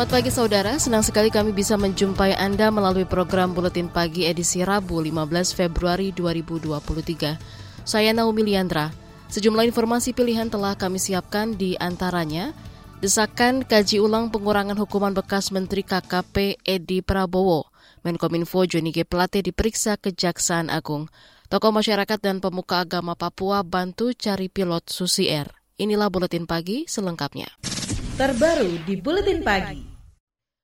Selamat pagi saudara, senang sekali kami bisa menjumpai Anda melalui program Buletin Pagi edisi Rabu 15 Februari 2023. Saya Naomi Liandra. Sejumlah informasi pilihan telah kami siapkan di antaranya Desakan kaji ulang pengurangan hukuman bekas Menteri KKP Edi Prabowo. Menkominfo Joni G. Plate diperiksa Kejaksaan Agung. Tokoh masyarakat dan pemuka agama Papua bantu cari pilot Susi Air. Inilah Buletin Pagi selengkapnya terbaru di Buletin Pagi.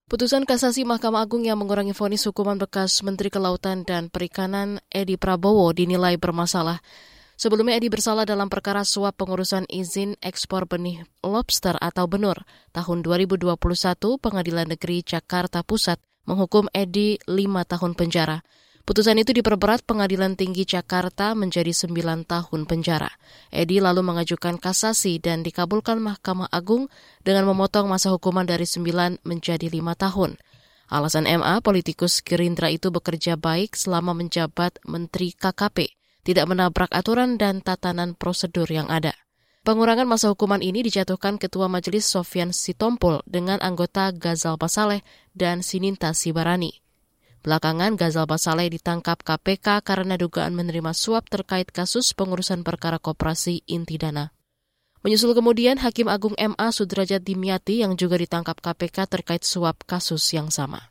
Putusan kasasi Mahkamah Agung yang mengurangi vonis hukuman bekas Menteri Kelautan dan Perikanan Edi Prabowo dinilai bermasalah. Sebelumnya Edi bersalah dalam perkara suap pengurusan izin ekspor benih lobster atau benur. Tahun 2021, Pengadilan Negeri Jakarta Pusat menghukum Edi lima tahun penjara. Putusan itu diperberat Pengadilan Tinggi Jakarta menjadi 9 tahun penjara. Edi lalu mengajukan kasasi dan dikabulkan Mahkamah Agung dengan memotong masa hukuman dari 9 menjadi 5 tahun. Alasan MA, politikus Gerindra itu bekerja baik selama menjabat Menteri KKP, tidak menabrak aturan dan tatanan prosedur yang ada. Pengurangan masa hukuman ini dijatuhkan Ketua Majelis Sofian Sitompul dengan anggota Gazal Basaleh dan Sininta Sibarani. Belakangan Gazal Basaleh ditangkap KPK karena dugaan menerima suap terkait kasus pengurusan perkara koperasi inti dana. Menyusul kemudian Hakim Agung MA Sudrajat Dimyati yang juga ditangkap KPK terkait suap kasus yang sama.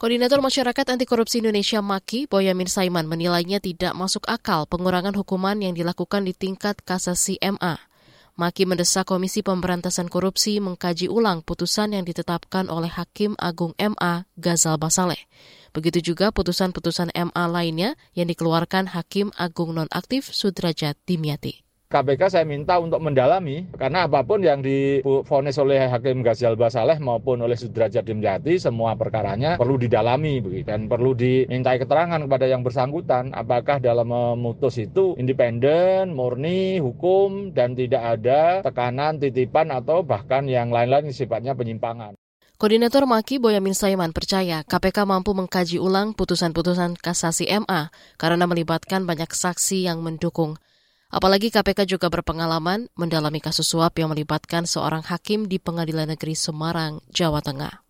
Koordinator Masyarakat Anti Korupsi Indonesia Maki, Boyamin Saiman menilainya tidak masuk akal pengurangan hukuman yang dilakukan di tingkat kasasi MA. Maki mendesak Komisi Pemberantasan Korupsi mengkaji ulang putusan yang ditetapkan oleh Hakim Agung MA Gazal Basaleh. Begitu juga putusan-putusan MA lainnya yang dikeluarkan Hakim Agung Nonaktif Sudrajat Dimyati. KPK saya minta untuk mendalami karena apa pun yang difonis oleh Hakim Ghazal Basaleh maupun oleh Sudrajat Dimyati semua perkaranya perlu didalami begitu dan perlu dimintai keterangan kepada yang bersangkutan apakah dalam memutus itu independen, murni, hukum dan tidak ada tekanan, titipan atau bahkan yang lain-lain sifatnya penyimpangan. Koordinator Maki Boyamin Saiman percaya KPK mampu mengkaji ulang putusan-putusan kasasi MA karena melibatkan banyak saksi yang mendukung. Apalagi KPK juga berpengalaman mendalami kasus suap yang melibatkan seorang hakim di Pengadilan Negeri Semarang, Jawa Tengah.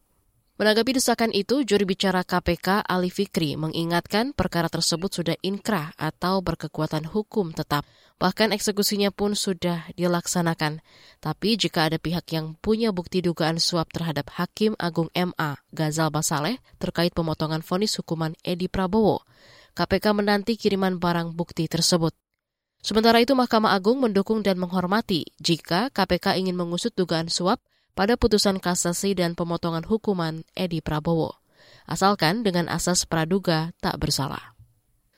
Menanggapi desakan itu, juri bicara KPK Ali Fikri mengingatkan perkara tersebut sudah inkrah atau berkekuatan hukum tetap. Bahkan eksekusinya pun sudah dilaksanakan. Tapi jika ada pihak yang punya bukti dugaan suap terhadap Hakim Agung MA Gazal Basaleh terkait pemotongan vonis hukuman Edi Prabowo, KPK menanti kiriman barang bukti tersebut. Sementara itu Mahkamah Agung mendukung dan menghormati jika KPK ingin mengusut dugaan suap pada putusan kasasi dan pemotongan hukuman Edi Prabowo, asalkan dengan asas praduga tak bersalah.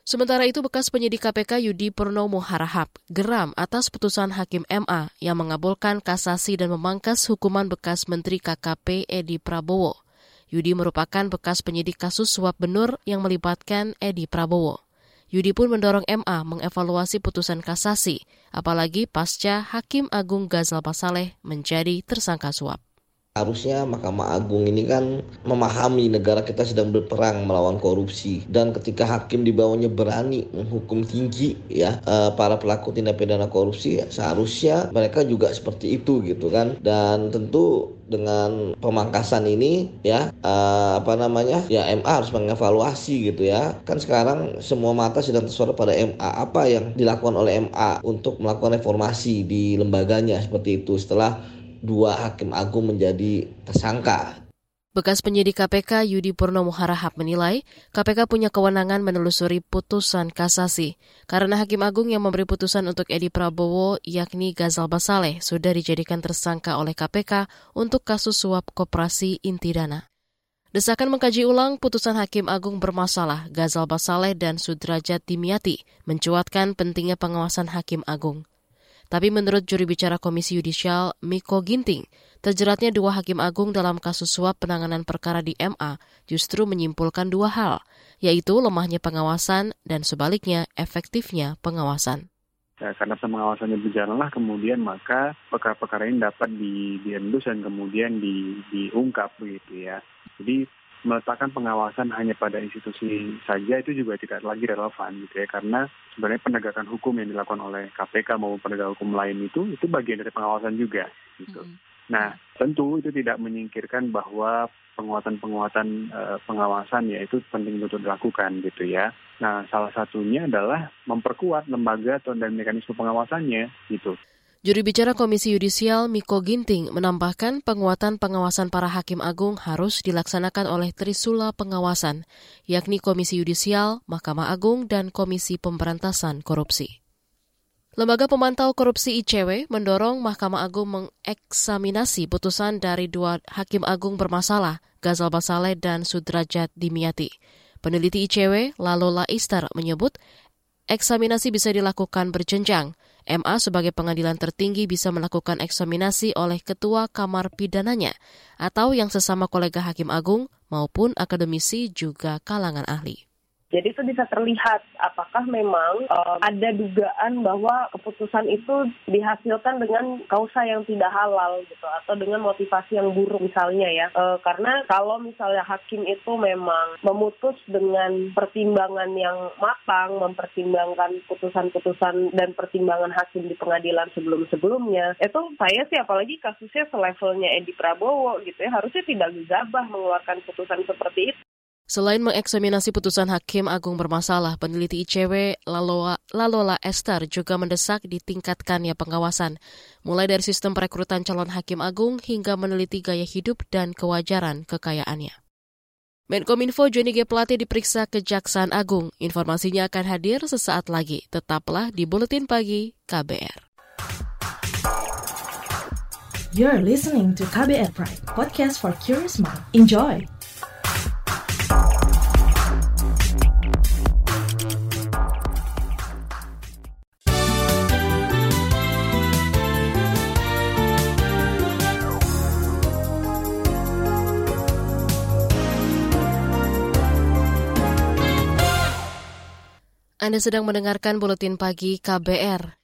Sementara itu bekas penyidik KPK Yudi Purnomo harahap geram atas putusan Hakim MA yang mengabulkan kasasi dan memangkas hukuman bekas Menteri KKP Edi Prabowo. Yudi merupakan bekas penyidik kasus suap benur yang melibatkan Edi Prabowo. Yudi pun mendorong MA mengevaluasi putusan kasasi, apalagi pasca Hakim Agung Gazal Basaleh menjadi tersangka suap. Harusnya Mahkamah Agung ini kan memahami negara kita sedang berperang melawan korupsi. Dan ketika hakim di bawahnya berani menghukum tinggi ya eh, para pelaku tindak pidana korupsi seharusnya mereka juga seperti itu gitu kan. Dan tentu dengan pemangkasan ini ya uh, apa namanya ya MA harus mengevaluasi gitu ya. Kan sekarang semua mata sedang tersuara pada MA apa yang dilakukan oleh MA untuk melakukan reformasi di lembaganya seperti itu? Setelah dua hakim agung menjadi tersangka. Bekas penyidik KPK Yudi Purnomo Harahap menilai KPK punya kewenangan menelusuri putusan kasasi karena Hakim Agung yang memberi putusan untuk Edi Prabowo yakni Gazal Basaleh sudah dijadikan tersangka oleh KPK untuk kasus suap koperasi inti dana. Desakan mengkaji ulang putusan Hakim Agung bermasalah Gazal Basaleh dan Sudrajat Dimyati mencuatkan pentingnya pengawasan Hakim Agung. Tapi menurut juri bicara Komisi Yudisial Miko Ginting, terjeratnya dua hakim agung dalam kasus suap penanganan perkara di MA justru menyimpulkan dua hal, yaitu lemahnya pengawasan dan sebaliknya efektifnya pengawasan. Ya, karena pengawasannya berjalanlah kemudian maka perkara-perkara ini dapat di, diendus dan kemudian di, diungkap begitu ya. Jadi meletakkan pengawasan hanya pada institusi saja itu juga tidak lagi relevan gitu ya karena sebenarnya penegakan hukum yang dilakukan oleh KPK maupun penegak hukum lain itu itu bagian dari pengawasan juga gitu. Mm -hmm. Nah, tentu itu tidak menyingkirkan bahwa penguatan-penguatan uh, pengawasan ya itu penting untuk dilakukan gitu ya. Nah, salah satunya adalah memperkuat lembaga dan mekanisme pengawasannya gitu. Juri bicara Komisi Yudisial Miko Ginting menambahkan penguatan pengawasan para hakim agung harus dilaksanakan oleh Trisula Pengawasan, yakni Komisi Yudisial, Mahkamah Agung, dan Komisi Pemberantasan Korupsi. Lembaga Pemantau Korupsi ICW mendorong Mahkamah Agung mengeksaminasi putusan dari dua hakim agung bermasalah, Gazal Basale dan Sudrajat Dimiati. Peneliti ICW, Lalola Istar, menyebut eksaminasi bisa dilakukan berjenjang. MA sebagai pengadilan tertinggi bisa melakukan eksaminasi oleh ketua kamar pidananya atau yang sesama kolega hakim agung maupun akademisi juga kalangan ahli. Jadi itu bisa terlihat apakah memang uh, ada dugaan bahwa keputusan itu dihasilkan dengan kausa yang tidak halal gitu atau dengan motivasi yang buruk misalnya ya. Uh, karena kalau misalnya hakim itu memang memutus dengan pertimbangan yang matang, mempertimbangkan putusan-putusan dan pertimbangan hakim di pengadilan sebelum-sebelumnya, itu saya sih apalagi kasusnya selevelnya Edi Prabowo gitu ya harusnya tidak gegabah mengeluarkan putusan seperti itu. Selain mengeksaminasi putusan Hakim Agung bermasalah, peneliti ICW Lalola, Lalola Esther juga mendesak ditingkatkannya pengawasan, mulai dari sistem perekrutan calon Hakim Agung hingga meneliti gaya hidup dan kewajaran kekayaannya. Menkominfo Joni G. Plate diperiksa Kejaksaan Agung. Informasinya akan hadir sesaat lagi. Tetaplah di Buletin Pagi KBR. You're listening to KBR Pride, podcast for curious mind. Enjoy! Anda sedang mendengarkan buletin pagi KBR.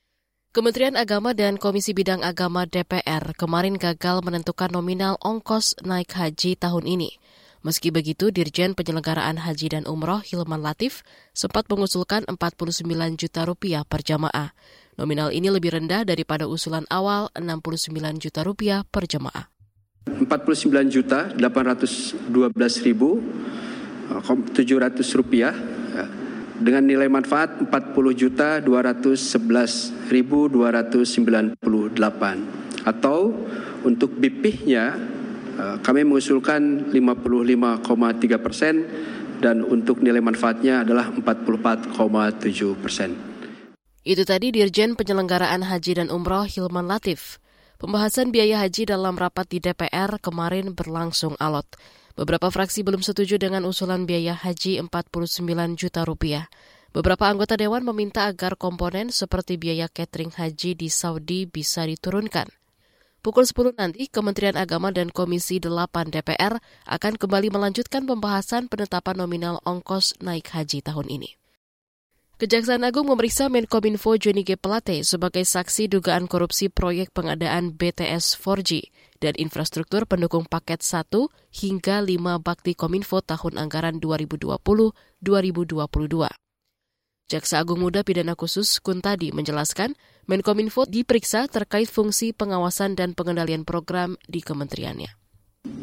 Kementerian Agama dan Komisi Bidang Agama DPR kemarin gagal menentukan nominal ongkos naik haji tahun ini. Meski begitu, Dirjen Penyelenggaraan Haji dan Umroh Hilman Latif sempat mengusulkan 49 juta rupiah per jamaah. Nominal ini lebih rendah daripada usulan awal 69 juta rupiah per jamaah. 49 juta 812 ribu 700 rupiah dengan nilai manfaat 40 juta 211 ribu 298 atau untuk BP-nya eh, kami mengusulkan 55,3 persen dan untuk nilai manfaatnya adalah 44,7 persen. Itu tadi Dirjen Penyelenggaraan Haji dan Umroh Hilman Latif. Pembahasan biaya haji dalam rapat di DPR kemarin berlangsung alot. Beberapa fraksi belum setuju dengan usulan biaya haji 49 juta rupiah. Beberapa anggota dewan meminta agar komponen seperti biaya catering haji di Saudi bisa diturunkan. Pukul 10 nanti, Kementerian Agama dan Komisi 8 DPR akan kembali melanjutkan pembahasan penetapan nominal ongkos naik haji tahun ini. Kejaksaan Agung memeriksa Menkominfo Joni G. Pelate sebagai saksi dugaan korupsi proyek pengadaan BTS 4G dan infrastruktur pendukung paket 1 hingga 5 Bakti Kominfo tahun anggaran 2020-2022. Jaksa Agung Muda Pidana Khusus Kuntadi menjelaskan, Menkominfo diperiksa terkait fungsi pengawasan dan pengendalian program di kementeriannya.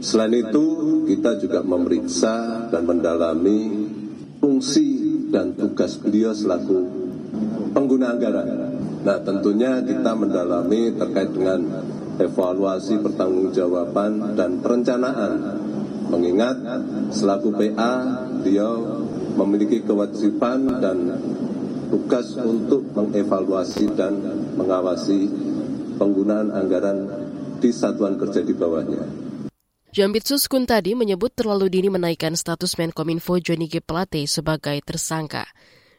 Selain itu, kita juga memeriksa dan mendalami fungsi dan tugas beliau selaku pengguna anggaran. Nah, tentunya kita mendalami terkait dengan evaluasi pertanggungjawaban dan perencanaan. Mengingat selaku PA, beliau memiliki kewajiban dan tugas untuk mengevaluasi dan mengawasi penggunaan anggaran di satuan kerja di bawahnya. Jambitsus Kun tadi menyebut terlalu dini menaikkan status Menkominfo Johnny G. Plate sebagai tersangka.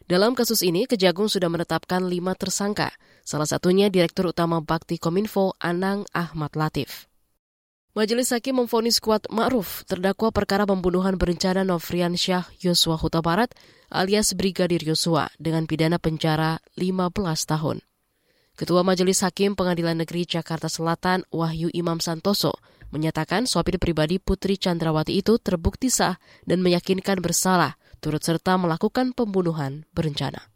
Dalam kasus ini, Kejagung sudah menetapkan lima tersangka. Salah satunya Direktur Utama Bakti Kominfo Anang Ahmad Latif. Majelis Hakim memfonis kuat Ma'ruf, terdakwa perkara pembunuhan berencana Novrian Syah Yosua Huta Barat alias Brigadir Yosua dengan pidana penjara 15 tahun. Ketua Majelis Hakim Pengadilan Negeri Jakarta Selatan Wahyu Imam Santoso menyatakan sopir pribadi Putri Chandrawati itu terbukti sah dan meyakinkan bersalah, turut serta melakukan pembunuhan berencana.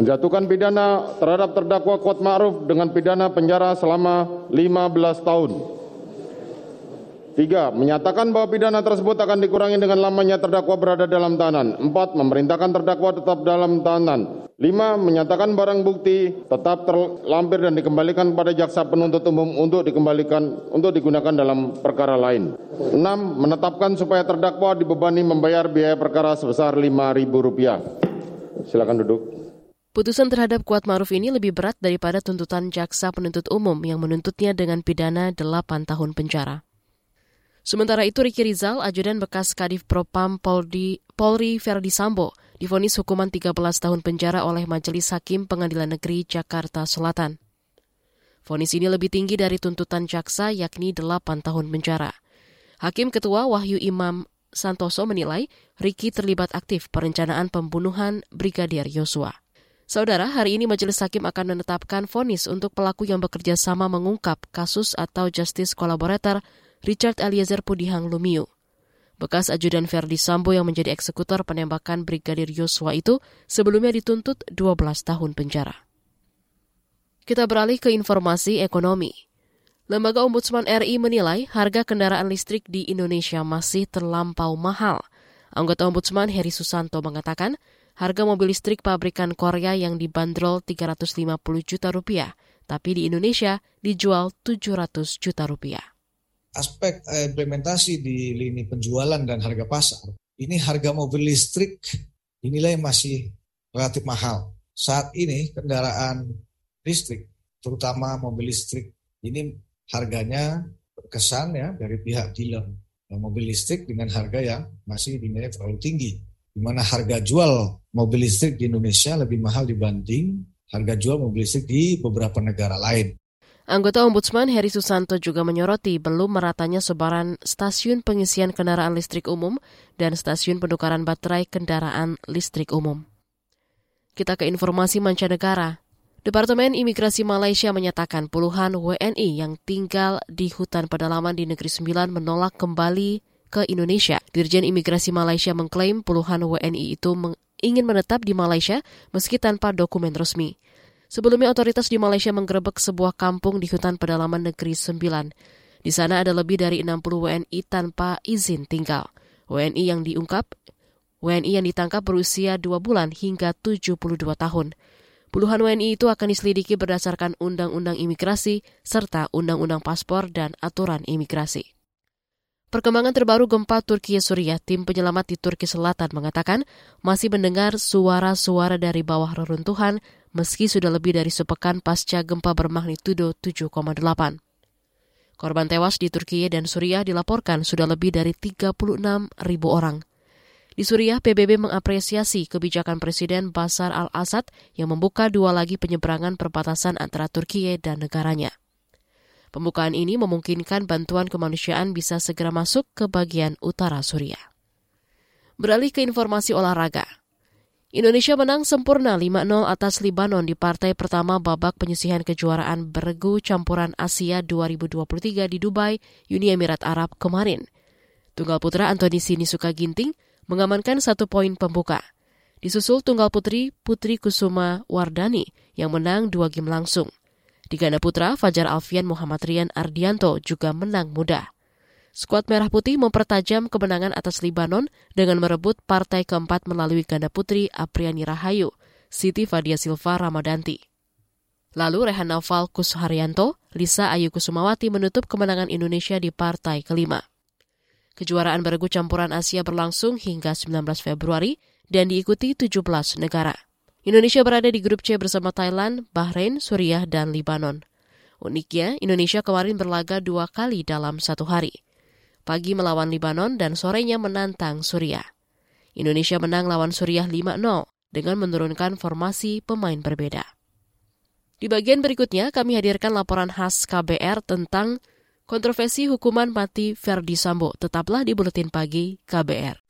Menjatuhkan pidana terhadap terdakwa Kuat Ma'ruf dengan pidana penjara selama 15 tahun Tiga, menyatakan bahwa pidana tersebut akan dikurangi dengan lamanya terdakwa berada dalam tahanan. Empat, memerintahkan terdakwa tetap dalam tahanan. Lima, menyatakan barang bukti tetap terlampir dan dikembalikan kepada jaksa penuntut umum untuk dikembalikan untuk digunakan dalam perkara lain. Enam, menetapkan supaya terdakwa dibebani membayar biaya perkara sebesar lima ribu rupiah. Silakan duduk. Putusan terhadap Kuat Maruf ini lebih berat daripada tuntutan jaksa penuntut umum yang menuntutnya dengan pidana 8 tahun penjara. Sementara itu Riki Rizal, ajudan bekas Kadif Propam Polri, Polri Verdi Sambo, difonis hukuman 13 tahun penjara oleh Majelis Hakim Pengadilan Negeri Jakarta Selatan. Fonis ini lebih tinggi dari tuntutan jaksa yakni 8 tahun penjara. Hakim Ketua Wahyu Imam Santoso menilai Riki terlibat aktif perencanaan pembunuhan Brigadir Yosua. Saudara, hari ini Majelis Hakim akan menetapkan vonis untuk pelaku yang bekerja sama mengungkap kasus atau justice collaborator Richard Eliezer Pudihang Lumiu. Bekas ajudan Verdi Sambo yang menjadi eksekutor penembakan Brigadir Yosua itu sebelumnya dituntut 12 tahun penjara. Kita beralih ke informasi ekonomi. Lembaga Ombudsman RI menilai harga kendaraan listrik di Indonesia masih terlampau mahal. Anggota Ombudsman Heri Susanto mengatakan, harga mobil listrik pabrikan Korea yang dibanderol 350 juta rupiah, tapi di Indonesia dijual 700 juta rupiah aspek eh, implementasi di lini penjualan dan harga pasar, ini harga mobil listrik dinilai masih relatif mahal. Saat ini kendaraan listrik, terutama mobil listrik, ini harganya berkesan ya dari pihak dealer. Nah, mobil listrik dengan harga yang masih dinilai terlalu tinggi. Di mana harga jual mobil listrik di Indonesia lebih mahal dibanding harga jual mobil listrik di beberapa negara lain. Anggota Ombudsman Heri Susanto juga menyoroti belum meratanya sebaran stasiun pengisian kendaraan listrik umum dan stasiun penukaran baterai kendaraan listrik umum. Kita ke informasi mancanegara. Departemen Imigrasi Malaysia menyatakan puluhan WNI yang tinggal di hutan pedalaman di Negeri Sembilan menolak kembali ke Indonesia. Dirjen Imigrasi Malaysia mengklaim puluhan WNI itu ingin menetap di Malaysia meski tanpa dokumen resmi. Sebelumnya otoritas di Malaysia menggerebek sebuah kampung di hutan pedalaman negeri Sembilan. Di sana ada lebih dari 60 WNI tanpa izin tinggal. WNI yang diungkap, WNI yang ditangkap berusia 2 bulan hingga 72 tahun. Puluhan WNI itu akan diselidiki berdasarkan Undang-Undang Imigrasi serta Undang-Undang Paspor dan Aturan Imigrasi. Perkembangan terbaru gempa Turki Suriah, tim penyelamat di Turki Selatan mengatakan masih mendengar suara-suara dari bawah reruntuhan meski sudah lebih dari sepekan pasca gempa bermagnitudo 7,8. Korban tewas di Turki dan Suriah dilaporkan sudah lebih dari 36 ribu orang. Di Suriah, PBB mengapresiasi kebijakan Presiden Basar al-Assad yang membuka dua lagi penyeberangan perbatasan antara Turki dan negaranya. Pembukaan ini memungkinkan bantuan kemanusiaan bisa segera masuk ke bagian utara Suriah. Beralih ke informasi olahraga. Indonesia menang sempurna 5-0 atas Libanon di partai pertama babak penyisihan kejuaraan bergu campuran Asia 2023 di Dubai, Uni Emirat Arab kemarin. Tunggal putra Antoni Sinisuka Ginting mengamankan satu poin pembuka. Disusul tunggal putri Putri Kusuma Wardani yang menang dua game langsung. Di ganda putra, Fajar Alfian Muhammad Rian Ardianto juga menang mudah. Skuad Merah Putih mempertajam kemenangan atas Libanon dengan merebut partai keempat melalui ganda putri Apriani Rahayu, Siti Fadia Silva Ramadanti. Lalu Rehan Naufal Kusharyanto, Lisa Ayu Kusumawati menutup kemenangan Indonesia di partai kelima. Kejuaraan bergu campuran Asia berlangsung hingga 19 Februari dan diikuti 17 negara. Indonesia berada di grup C bersama Thailand, Bahrain, Suriah, dan Libanon. Uniknya, Indonesia kemarin berlaga dua kali dalam satu hari pagi melawan Libanon dan sorenya menantang Suriah. Indonesia menang lawan Suriah 5-0 dengan menurunkan formasi pemain berbeda. Di bagian berikutnya, kami hadirkan laporan khas KBR tentang kontroversi hukuman mati Verdi Sambo. Tetaplah di Buletin Pagi KBR.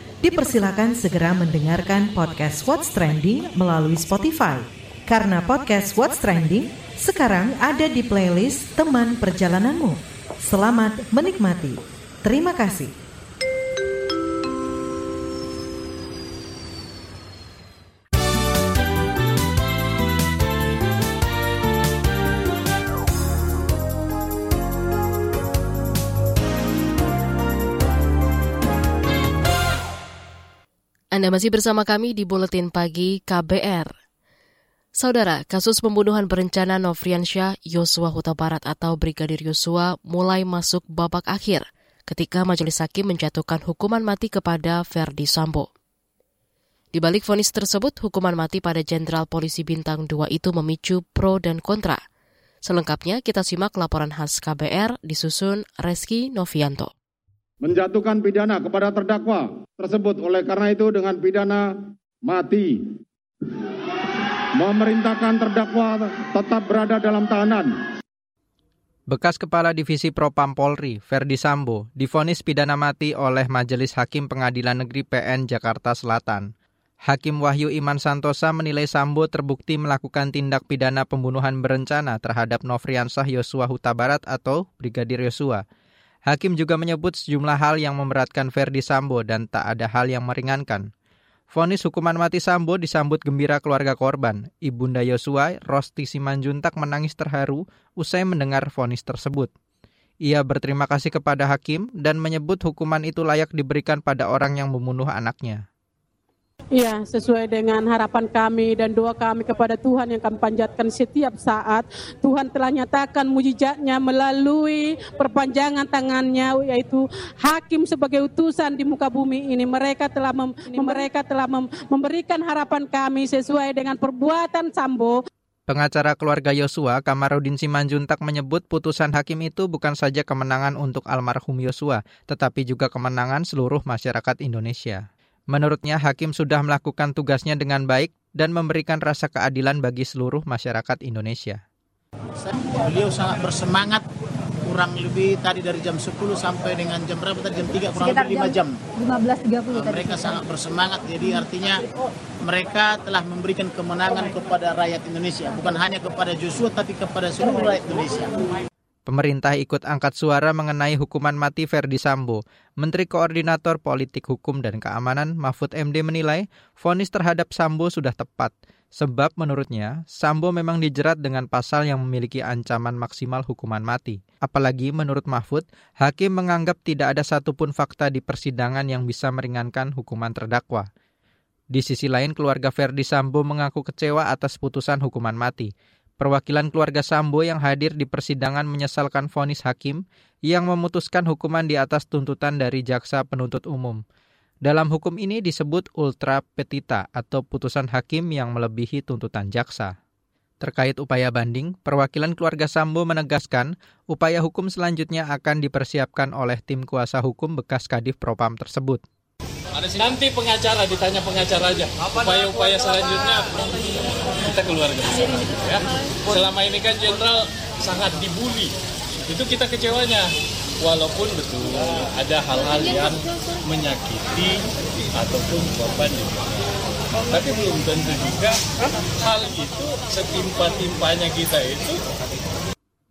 dipersilakan segera mendengarkan podcast What's Trending melalui Spotify. Karena podcast What's Trending sekarang ada di playlist teman perjalananmu. Selamat menikmati. Terima kasih. Anda masih bersama kami di Buletin Pagi KBR. Saudara, kasus pembunuhan berencana Nofriansyah Yosua Huta Barat atau Brigadir Yosua mulai masuk babak akhir ketika majelis hakim menjatuhkan hukuman mati kepada Verdi Sambo. Di balik vonis tersebut, hukuman mati pada Jenderal Polisi Bintang 2 itu memicu pro dan kontra. Selengkapnya kita simak laporan khas KBR disusun Reski Novianto menjatuhkan pidana kepada terdakwa tersebut. Oleh karena itu dengan pidana mati memerintahkan terdakwa tetap berada dalam tahanan. Bekas Kepala Divisi Propam Polri, Verdi Sambo, difonis pidana mati oleh Majelis Hakim Pengadilan Negeri PN Jakarta Selatan. Hakim Wahyu Iman Santosa menilai Sambo terbukti melakukan tindak pidana pembunuhan berencana terhadap Nofriansah Yosua Huta Barat atau Brigadir Yosua Hakim juga menyebut sejumlah hal yang memberatkan Verdi Sambo dan tak ada hal yang meringankan. Fonis hukuman mati Sambo disambut gembira keluarga korban. Ibunda Yosua, Rosti Simanjuntak menangis terharu usai mendengar vonis tersebut. Ia berterima kasih kepada hakim dan menyebut hukuman itu layak diberikan pada orang yang membunuh anaknya. Iya, sesuai dengan harapan kami dan doa kami kepada Tuhan yang kami panjatkan setiap saat. Tuhan telah nyatakan mujizatnya melalui perpanjangan tangannya, yaitu hakim sebagai utusan di muka bumi ini. Mereka telah mem, mereka telah mem, memberikan harapan kami sesuai dengan perbuatan Sambo. Pengacara keluarga Yosua, Kamarudin Simanjuntak menyebut putusan hakim itu bukan saja kemenangan untuk almarhum Yosua, tetapi juga kemenangan seluruh masyarakat Indonesia. Menurutnya, hakim sudah melakukan tugasnya dengan baik dan memberikan rasa keadilan bagi seluruh masyarakat Indonesia. Beliau sangat bersemangat kurang lebih tadi dari jam 10 sampai dengan jam berapa tadi jam 3 kurang Sekitar lebih 5 jam. 15.30 tadi. Mereka sangat bersemangat jadi artinya mereka telah memberikan kemenangan kepada rakyat Indonesia bukan hanya kepada Joshua tapi kepada seluruh rakyat Indonesia. Pemerintah ikut angkat suara mengenai hukuman mati Verdi Sambo. Menteri Koordinator Politik Hukum dan Keamanan Mahfud MD menilai vonis terhadap Sambo sudah tepat. Sebab menurutnya, Sambo memang dijerat dengan pasal yang memiliki ancaman maksimal hukuman mati. Apalagi menurut Mahfud, hakim menganggap tidak ada satupun fakta di persidangan yang bisa meringankan hukuman terdakwa. Di sisi lain, keluarga Verdi Sambo mengaku kecewa atas putusan hukuman mati. Perwakilan keluarga Sambo yang hadir di persidangan menyesalkan vonis hakim yang memutuskan hukuman di atas tuntutan dari jaksa penuntut umum. Dalam hukum ini disebut ultra petita atau putusan hakim yang melebihi tuntutan jaksa. Terkait upaya banding, perwakilan keluarga Sambo menegaskan upaya hukum selanjutnya akan dipersiapkan oleh tim kuasa hukum bekas Kadif Propam tersebut. Nanti pengacara ditanya pengacara aja. Upaya-upaya selanjutnya kita keluarga. Ya. Selama ini kan jenderal sangat dibully. Itu kita kecewanya. Walaupun betul ada hal-hal yang menyakiti ataupun korban juga. Tapi belum tentu juga hal itu setimpa-timpanya kita itu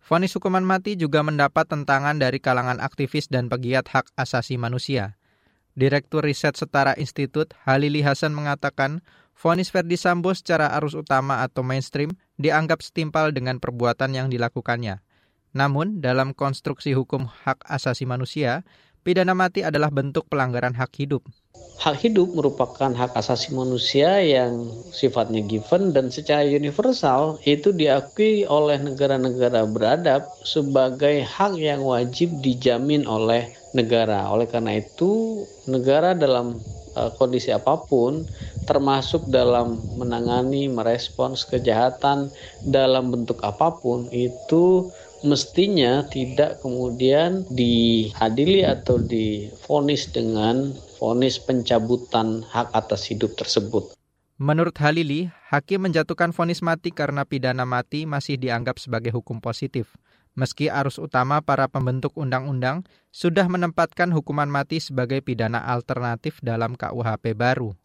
Fonis hukuman mati juga mendapat tentangan dari kalangan aktivis dan pegiat hak asasi manusia. Direktur Riset Setara Institut, Halili Hasan mengatakan, vonis Verdi Sambo secara arus utama atau mainstream dianggap setimpal dengan perbuatan yang dilakukannya. Namun, dalam konstruksi hukum hak asasi manusia, pidana mati adalah bentuk pelanggaran hak hidup. Hak hidup merupakan hak asasi manusia yang sifatnya given dan secara universal itu diakui oleh negara-negara beradab sebagai hak yang wajib dijamin oleh negara. Oleh karena itu, negara dalam uh, kondisi apa pun termasuk dalam menangani merespons kejahatan dalam bentuk apa pun itu mestinya tidak kemudian diadili atau difonis dengan vonis pencabutan hak atas hidup tersebut. Menurut Halili, hakim menjatuhkan vonis mati karena pidana mati masih dianggap sebagai hukum positif. Meski arus utama para pembentuk undang-undang sudah menempatkan hukuman mati sebagai pidana alternatif dalam KUHP baru.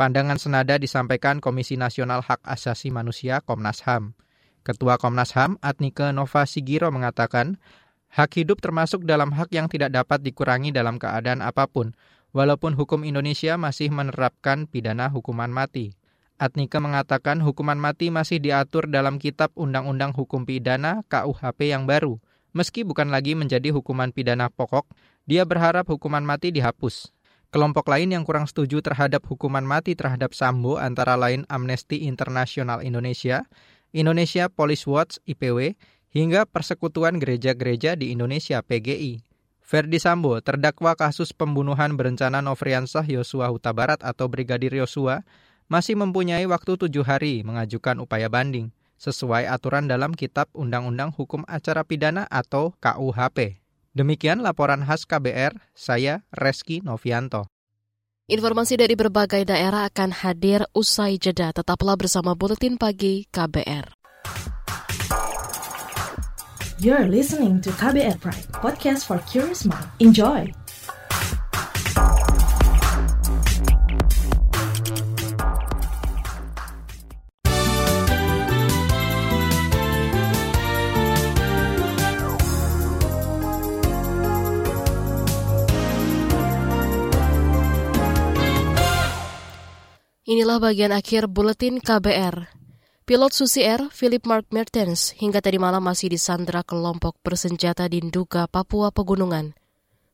Pandangan senada disampaikan Komisi Nasional Hak Asasi Manusia Komnas HAM. Ketua Komnas HAM, Atnike Nova Sigiro mengatakan, hak hidup termasuk dalam hak yang tidak dapat dikurangi dalam keadaan apa pun, walaupun hukum Indonesia masih menerapkan pidana hukuman mati. Atnike mengatakan hukuman mati masih diatur dalam Kitab Undang-Undang Hukum Pidana KUHP yang baru. Meski bukan lagi menjadi hukuman pidana pokok, dia berharap hukuman mati dihapus. Kelompok lain yang kurang setuju terhadap hukuman mati terhadap Sambo antara lain Amnesty International Indonesia Indonesia Police Watch IPW, hingga Persekutuan Gereja-Gereja di Indonesia PGI. Ferdi Sambo, terdakwa kasus pembunuhan berencana Nofriansah Yosua Huta Barat atau Brigadir Yosua, masih mempunyai waktu tujuh hari mengajukan upaya banding, sesuai aturan dalam Kitab Undang-Undang Hukum Acara Pidana atau KUHP. Demikian laporan khas KBR, saya Reski Novianto. Informasi dari berbagai daerah akan hadir usai jeda. Tetaplah bersama Buletin Pagi KBR. You're listening to KBR Pride, podcast for curious mind. Enjoy! Inilah bagian akhir buletin KBR. Pilot Susi Air, Philip Mark Mertens, hingga tadi malam masih disandra kelompok bersenjata di Nduga, Papua Pegunungan.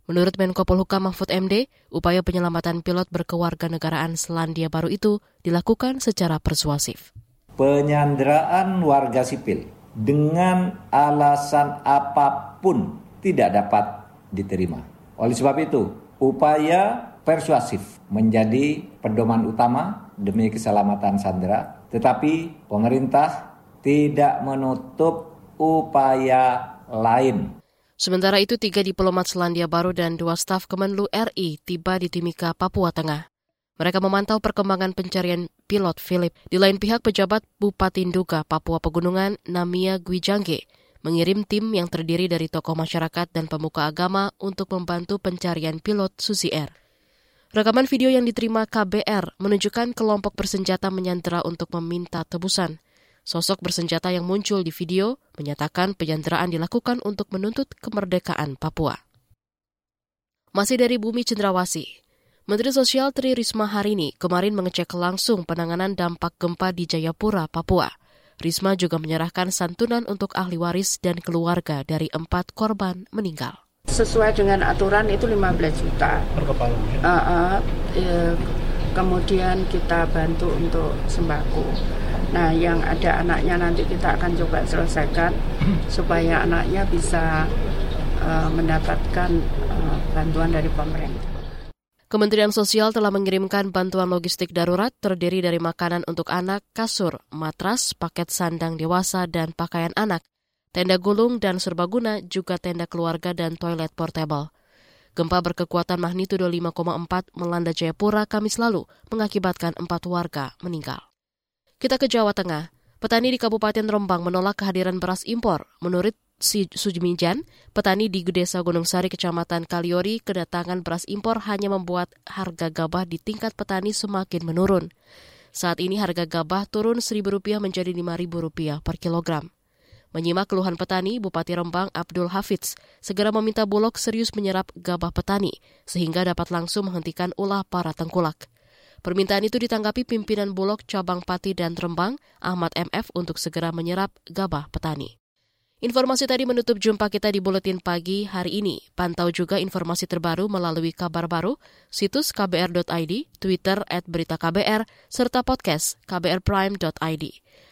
Menurut Menko Polhukam Mahfud MD, upaya penyelamatan pilot berkewarganegaraan Selandia Baru itu dilakukan secara persuasif. Penyanderaan warga sipil dengan alasan apa pun tidak dapat diterima. Oleh sebab itu, upaya persuasif menjadi pedoman utama demi keselamatan sandera, tetapi pemerintah tidak menutup upaya lain. Sementara itu, tiga diplomat Selandia Baru dan dua staf Kemenlu RI tiba di Timika, Papua Tengah. Mereka memantau perkembangan pencarian pilot Philip. Di lain pihak, pejabat Bupati Nduga, Papua Pegunungan, Namia Gwijangge, mengirim tim yang terdiri dari tokoh masyarakat dan pemuka agama untuk membantu pencarian pilot Susi Air. Rekaman video yang diterima KBR menunjukkan kelompok bersenjata menyandera untuk meminta tebusan. Sosok bersenjata yang muncul di video menyatakan penyanderaan dilakukan untuk menuntut kemerdekaan Papua. Masih dari bumi cendrawasi, Menteri Sosial Tri Risma hari ini kemarin mengecek langsung penanganan dampak gempa di Jayapura, Papua. Risma juga menyerahkan santunan untuk ahli waris dan keluarga dari empat korban meninggal sesuai dengan aturan itu 15 juta. Per kepala ya? Uh, uh, ya, kemudian kita bantu untuk sembako. Nah yang ada anaknya nanti kita akan coba selesaikan supaya anaknya bisa uh, mendapatkan uh, bantuan dari pemerintah. Kementerian Sosial telah mengirimkan bantuan logistik darurat terdiri dari makanan untuk anak, kasur, matras, paket sandang dewasa, dan pakaian anak tenda gulung dan serbaguna, juga tenda keluarga dan toilet portable. Gempa berkekuatan magnitudo 5,4 melanda Jayapura Kamis lalu, mengakibatkan empat warga meninggal. Kita ke Jawa Tengah. Petani di Kabupaten Rembang menolak kehadiran beras impor. Menurut Sujmijan, petani di Desa Gunung Sari, Kecamatan Kaliori, kedatangan beras impor hanya membuat harga gabah di tingkat petani semakin menurun. Saat ini harga gabah turun Rp1.000 menjadi Rp5.000 per kilogram. Menyimak keluhan petani, Bupati Rembang Abdul Hafiz segera meminta Bulog serius menyerap gabah petani sehingga dapat langsung menghentikan ulah para tengkulak. Permintaan itu ditanggapi pimpinan Bulog cabang Pati dan Rembang, Ahmad MF untuk segera menyerap gabah petani. Informasi tadi menutup jumpa kita di Buletin Pagi hari ini. Pantau juga informasi terbaru melalui kabar baru, situs kbr.id, Twitter at berita KBR, serta podcast kbrprime.id.